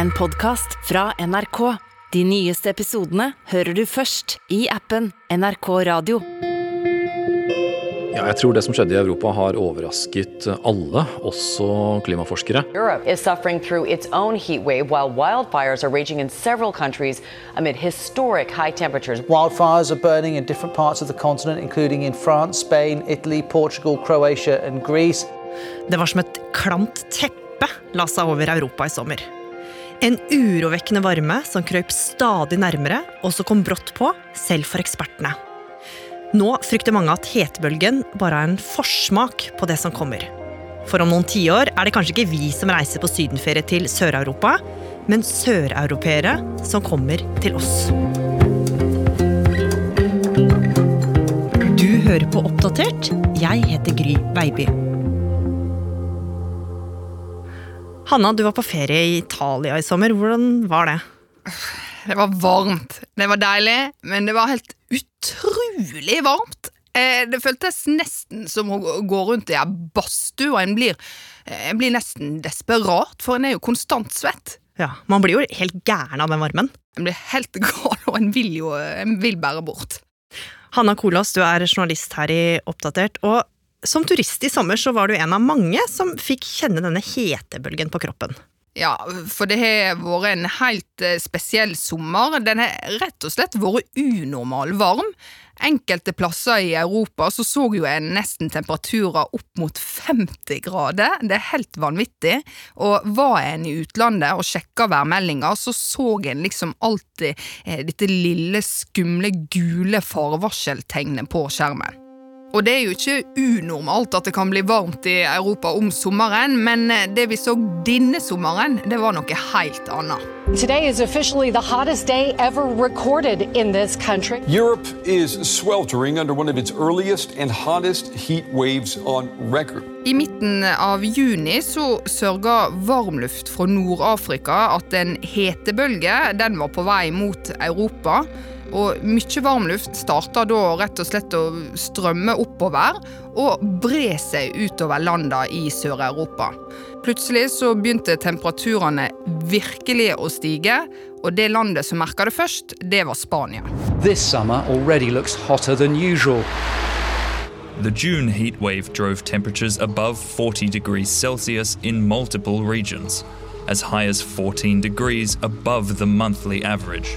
en podkast fra NRK. De nyeste episodene hører du først i appen NRK Radio. Ja, jeg tror det som skjedde i Europa har overrasket alle, også klimaforskere. Europe is suffering through its own heat wave while wildfires are raging in several countries amid historic high temperatures. Wildfires are burning in different parts of the continent, including in France, Spain, Italy, Portugal, Croatia, and Greece. Det var som et klamt teppe la seg over Europa i sommer. En urovekkende varme som krøp stadig nærmere, og som kom brått på, selv for ekspertene. Nå frykter mange at hetebølgen bare er en forsmak på det som kommer. For om noen tiår er det kanskje ikke vi som reiser på sydenferie til Sør-Europa, men søreuropeere som kommer til oss. Du hører på Oppdatert. Jeg heter Gry Baby. Hanna, du var på ferie i Italia i sommer. Hvordan var det? Det var varmt. Det var deilig, men det var helt utrolig varmt. Eh, det føltes nesten som å gå rundt i ei badstue, og en blir, eh, en blir nesten desperat, for en er jo konstant svett. Ja, Man blir jo helt gæren av den varmen. En blir helt gal, og en vil jo en vil bære bort. Hanna Kolås, du er journalist her i Oppdatert. og som turist i sommer så var du en av mange som fikk kjenne denne hetebølgen på kroppen. Ja, for det har vært en helt eh, spesiell sommer. Den har rett og slett vært unormal varm. Enkelte plasser i Europa så så jo en nesten temperaturer opp mot 50 grader. Det er helt vanvittig. Og var en i utlandet og sjekka værmeldinga, så så en liksom alltid eh, dette lille, skumle, gule farvarseltegnet på skjermen. Og det er jo ikke unormalt at det kan bli varmt i Europa om sommeren, men eh, det vi så denne sommeren, det var noe helt annet. Today is officially the hottest day ever recorded in this country. Europe is sweltering under one of its earliest and hottest heat waves on record. I midten av juni så sørga varmluft fra Nord-Afrika at en hetebølge den var på vei mot Europa. Og mye varmluft starter da rett og slett å strømme oppover og bre seg utover landa i Sør-Europa. Plutselig så begynte temperaturene virkelig å stige, og det landet som merka det først, det var Spania. This summer already looks hotter than usual. The June heat wave drove temperatures above 40 degrees Celsius in multiple regions, as high as 14 degrees above the monthly average.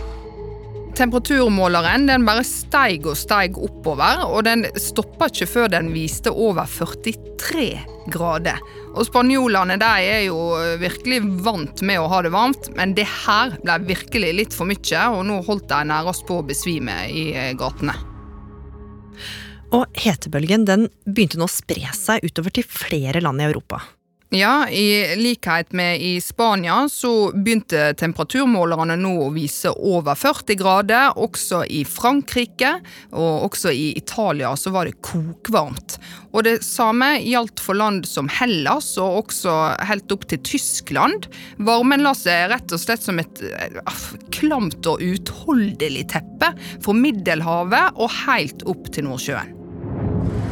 Temperaturmåleren den bare steig og steig oppover, og den stoppa ikke før den viste over 43 grader. Og Spanjolene de er jo virkelig vant med å ha det varmt, men det her ble virkelig litt for mye, og nå holdt de nærmest på å besvime i gatene. Og hetebølgen den begynte nå å spre seg utover til flere land i Europa. Ja, i likhet med i Spania så begynte temperaturmålerne nå å vise over 40 grader, også i Frankrike, og også i Italia så var det kokvarmt. Og det samme gjaldt for land som Hellas, og også helt opp til Tyskland. Varmen la seg rett og slett som et uh, klamt og utholdelig teppe fra Middelhavet og helt opp til Nordsjøen.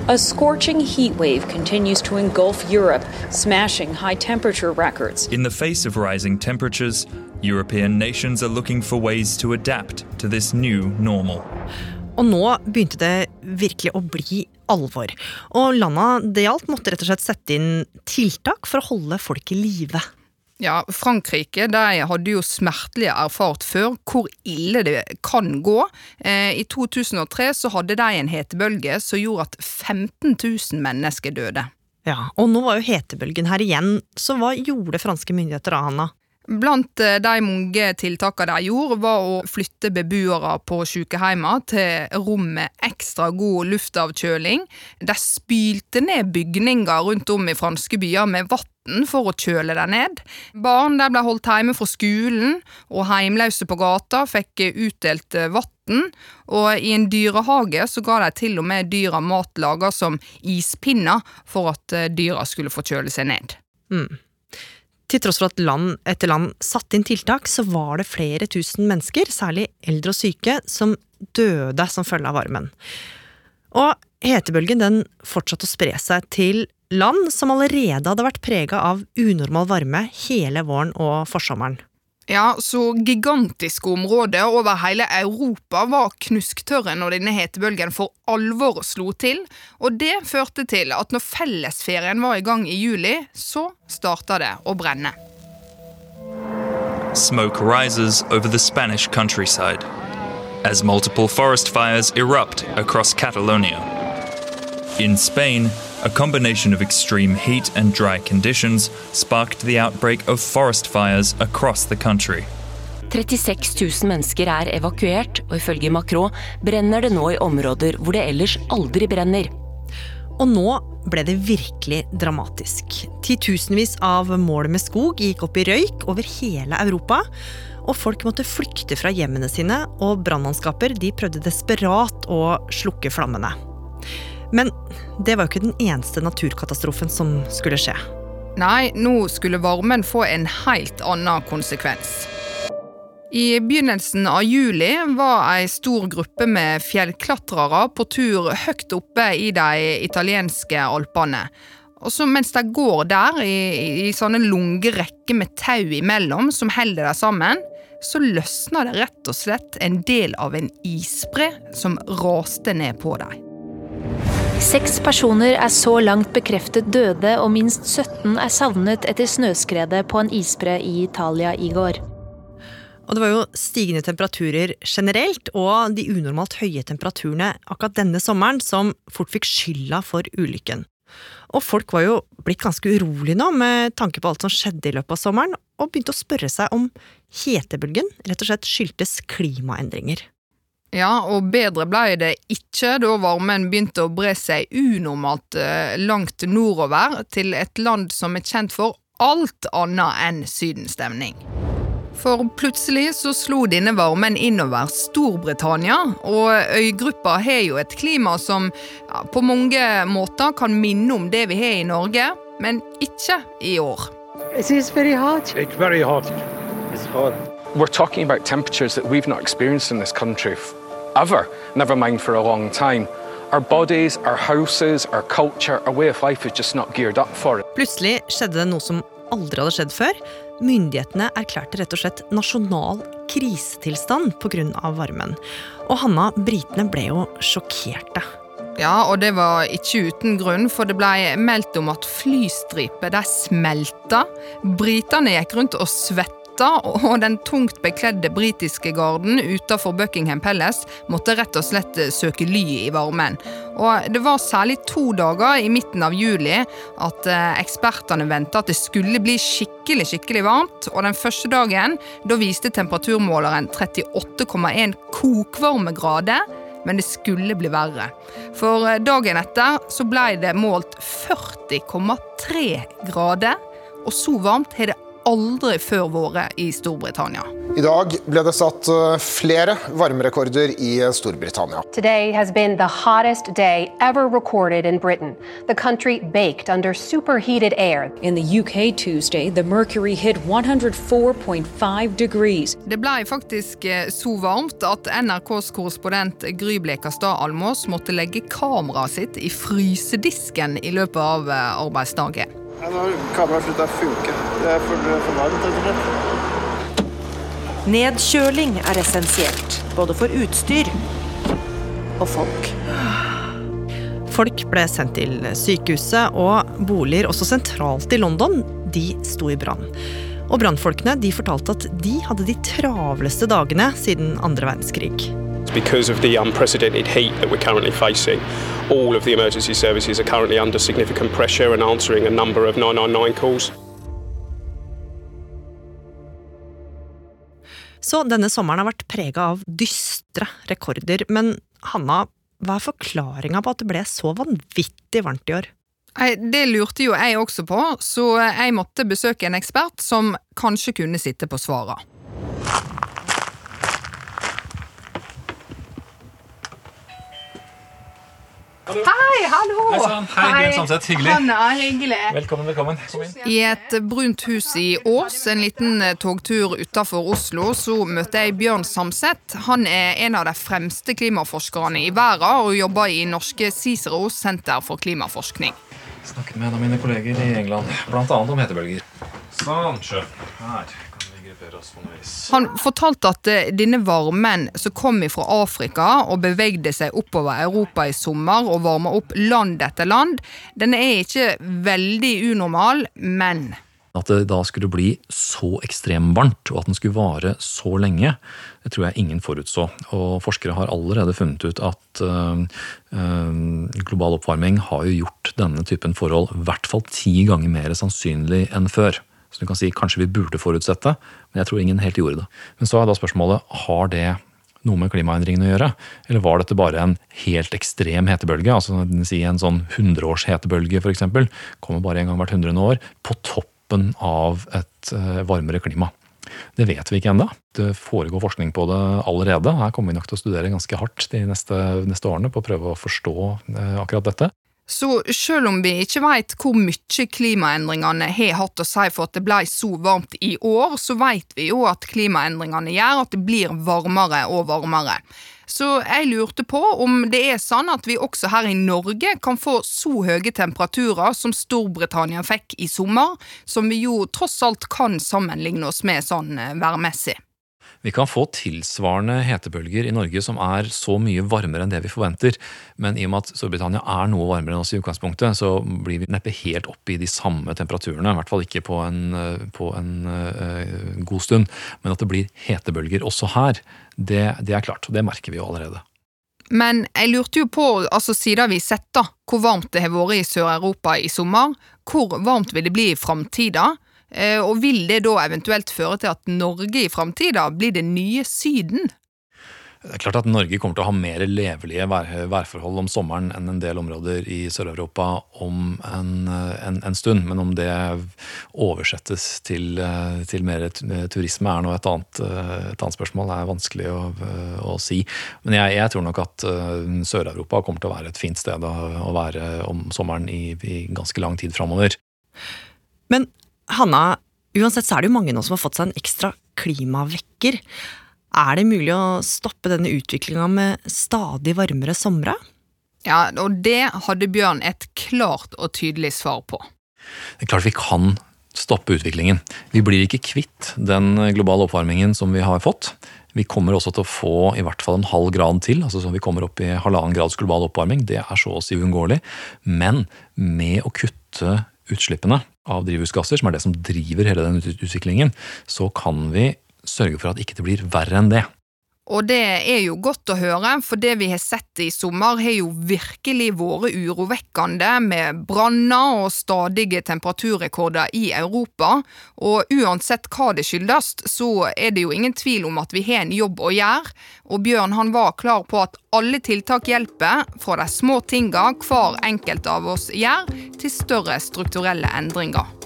A scorching heat wave continues to engulf Europe, smashing high temperature records. In the face of rising temperatures, European nations are looking for ways to adapt to this new normal. Og nå begynte det virkelig å bli alvor. Og landa det gjaldt, måtte rett og slett sette inn tiltak for å holde folk i live. Ja, Frankrike de hadde jo smertelig erfart før hvor ille det kan gå. Eh, I 2003 så hadde de en hetebølge som gjorde at 15 000 mennesker døde. Ja, Og nå var jo hetebølgen her igjen, så hva gjorde franske myndigheter da, Hanna? Blant eh, de mange tiltakene de gjorde, var å flytte beboere på sykehjem til rom med ekstra god luftavkjøling. De spylte ned bygninger rundt om i franske byer med vann for å kjøle dem ned. Barn der ble holdt hjemme fra skolen, og heimløse på gata fikk utdelt vann. Og i en dyrehage så ga de til og med dyra mat laga som ispinner for at eh, dyra skulle få kjøle seg ned. Mm. Til tross for at land etter land satte inn tiltak, så var det flere tusen mennesker, særlig eldre og syke, som døde som følge av varmen. Og hetebølgen den fortsatte å spre seg til land som allerede hadde vært prega av unormal varme hele våren og forsommeren. Ja, så gigantiske områder over hele Europa var knusktørre når denne hetebølgen for alvor slo til, og det førte til at når fellesferien var i gang i juli, så starta det å brenne. Smoke rises over the Spanish countryside as multiple forest fires erupt across Catalonia. In Spain, a combination of extreme heat and dry conditions sparked the outbreak of forest fires across the country. 36 000 mennesker er evakuert, og ifølge Macron brenner det nå i områder hvor det ellers aldri brenner. Og nå ble det virkelig dramatisk. Titusenvis av mål med skog gikk opp i røyk over hele Europa. Og folk måtte flykte fra hjemmene sine, og brannmannskaper de prøvde desperat å slukke flammene. Men det var jo ikke den eneste naturkatastrofen som skulle skje. Nei, nå skulle varmen få en helt annen konsekvens. I begynnelsen av juli var ei stor gruppe med fjellklatrere på tur høyt oppe i de italienske alpene. Og så mens de går der i, i sånne lange rekker med tau imellom som holder dem sammen, så løsna det rett og slett en del av en isbre som raste ned på dem. Seks personer er så langt bekreftet døde, og minst 17 er savnet etter snøskredet på en isbre i Italia i går. Og det var jo stigende temperaturer generelt, og de unormalt høye temperaturene akkurat denne sommeren som fort fikk skylda for ulykken. Og folk var jo blitt ganske urolige nå med tanke på alt som skjedde i løpet av sommeren, og begynte å spørre seg om hetebølgen rett og slett skyldtes klimaendringer. Ja, og bedre ble det ikke da varmen begynte å bre seg unormalt eh, langt nordover, til et land som er kjent for alt annet enn sydenstemning. For plutselig så slo denne varmen innover Storbritannia, og øygruppa har jo et klima som ja, på mange måter kan minne om det vi har i Norge, men ikke i år. It's very hot. It's very hot. It's hot. We're talking about temperatures that we've not experienced in this country ever, never mind for a long time. Our bodies, our houses, our culture, our way of life is just not geared up for it. Plutselig skjedde det noe som aldri hadde skjedd før. Myndighetene erklærte rett og slett nasjonal krisetilstand pga. varmen. Og Hanna, britene ble jo sjokkerte. Ja, og det var ikke uten grunn, for det ble meldt om at flystriper de smelta. Britene gikk rundt og svetta og den tungt bekledde britiske garden utenfor Buckingham Palace måtte rett og slett søke ly i varmen. Og det var særlig to dager i midten av juli at eh, ekspertene venta at det skulle bli skikkelig, skikkelig varmt, og den første dagen da viste temperaturmåleren 38,1 kokvarme grader. Men det skulle bli verre. For eh, dagen etter så ble det målt 40,3 grader. Og så varmt har det aldri før vært i Storbritannia. I dag ble det satt eh, flere varmerekorder i Storbritannia. Today has been the hottest day ever recorded in Britain. The country baked under superheated air. In the UK Tuesday, the mercury hit 104.5 degrees. Det ble faktisk eh, så varmt at NRKs korrespondent Gry Blekastad Almås måtte legge kameraet sitt i frysedisken i løpet av eh, arbeidsdagen. Ja, nå har kameraet slutta å funke. Det er for, for varmt, rett og slett. Nedkjøling er essensielt, både for utstyr og folk. Folk ble sendt til sykehuset, og boliger også sentralt i London, de sto i brann. Og brannfolkene fortalte at de hadde de travleste dagene siden andre verdenskrig. Because of the unprecedented heat that we're currently facing, all of the emergency services are currently under significant pressure and answering a number of 999 calls. Så denne sommeren har vært prega av dystre rekorder. Men Hanna, hva er forklaringa på at det ble så vanvittig varmt i år? Det lurte jo jeg også på, så jeg måtte besøke en ekspert som kanskje kunne sitte på svara. Hei, hallo! Hei sånn. Hei, Hei. Samset. Hyggelig. Hanna, hyggelig. Velkommen, velkommen. Kom inn. I et brunt hus i Ås, en liten eh, togtur utafor Oslo, så møtte jeg Bjørn Samset. Han er en av de fremste klimaforskerne i verden og jobber i norske Cicero senter for klimaforskning. Jeg Snakket med en av mine kolleger i England, blant annet om hetebølger. Sånn, sjø. Her Han fortalte at eh, denne varmen som kom fra Afrika og bevegde seg oppover Europa i sommer og varma opp land etter land, den er ikke veldig unormal, men At det da skulle bli så ekstremvarmt, og at den skulle vare så lenge, det tror jeg ingen forutså. Og forskere har allerede funnet ut at øh, øh, global oppvarming har jo gjort denne typen forhold i hvert fall ti ganger mer sannsynlig enn før. Så du kan si kanskje vi burde forutsette, men jeg tror ingen helt gjorde det. Men så er da spørsmålet har det noe med klimaendringene å gjøre? Eller var dette bare en helt ekstrem hetebølge? altså si En sånn hundreårs hetebølge f.eks. kommer bare en gang hvert hundrede år. På toppen av et eh, varmere klima. Det vet vi ikke ennå. Det foregår forskning på det allerede. Her kommer vi nok til å studere ganske hardt de neste, neste årene på å prøve å forstå eh, akkurat dette. Så selv om vi ikke vet hvor mye klimaendringene har hatt å si for at det ble så varmt i år, så vet vi jo at klimaendringene gjør at det blir varmere og varmere. Så jeg lurte på om det er sånn at vi også her i Norge kan få så høye temperaturer som Storbritannia fikk i sommer, som vi jo tross alt kan sammenligne oss med sånn eh, værmessig. Vi kan få tilsvarende hetebølger i Norge som er så mye varmere enn det vi forventer. Men i og med at Storbritannia er noe varmere enn oss i utgangspunktet, så blir vi neppe helt oppe i de samme temperaturene. I hvert fall ikke på en, på en uh, god stund. Men at det blir hetebølger også her, det, det er klart. Og det merker vi jo allerede. Men jeg lurte jo på, altså siden vi har sett hvor varmt det har vært i Sør-Europa i sommer, hvor varmt vil det bli i framtida? Eh, og vil det da eventuelt føre til at Norge i framtida blir det nye Syden? Det er klart at Norge kommer til å ha mer levelige vær, værforhold om sommeren enn en del områder i Sør-Europa om en, en, en, stund. Men om det oversettes til, til, mer turisme er nå et annet, et annet spørsmål. Det er vanskelig å, å si. Men jeg, jeg, tror nok at Sør-Europa kommer til å være et fint sted å, å være om sommeren i, i ganske lang tid framover. Men Hanna, uansett så er det jo mange nå som har fått seg en ekstra klimavekker. Er det mulig å stoppe denne utviklinga med stadig varmere somre? Ja, og det hadde Bjørn et klart og tydelig svar på. Det er klart vi kan stoppe utviklingen. Vi blir ikke kvitt den globale oppvarmingen som vi har fått. Vi kommer også til å få i hvert fall en halv grad til, altså som vi kommer opp i halvannen grads global oppvarming. Det er så å si uunngåelig. Men med å kutte utslippene av drivhusgasser, som er det som driver hele den utviklingen, så kan vi sørge for at ikke det blir verre enn det. Og det er jo godt å høre, for det vi har sett i sommer har jo virkelig vært urovekkende, med branner og stadige temperaturrekorder i Europa. Og uansett hva det skyldes, så er det jo ingen tvil om at vi har en jobb å gjøre. Og Bjørn han var klar på at alle tiltak hjelper, fra de små tinga hver enkelt av oss gjør, til større strukturelle endringer.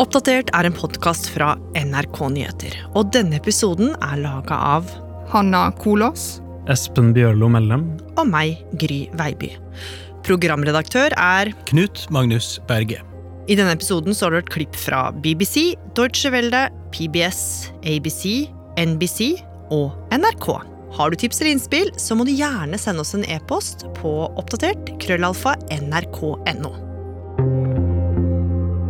Oppdatert er en podkast fra NRK Nyheter. Og denne episoden er laga av Hanna Kolås. Espen Bjørlo Mellem. Og meg, Gry Veiby. Programredaktør er Knut Magnus Berge. I denne episoden så har du hørt klipp fra BBC, Deutsche Welle, PBS, ABC, NBC og NRK. Har du tips eller innspill, så må du gjerne sende oss en e-post på oppdatert krøllalfa nrk.no.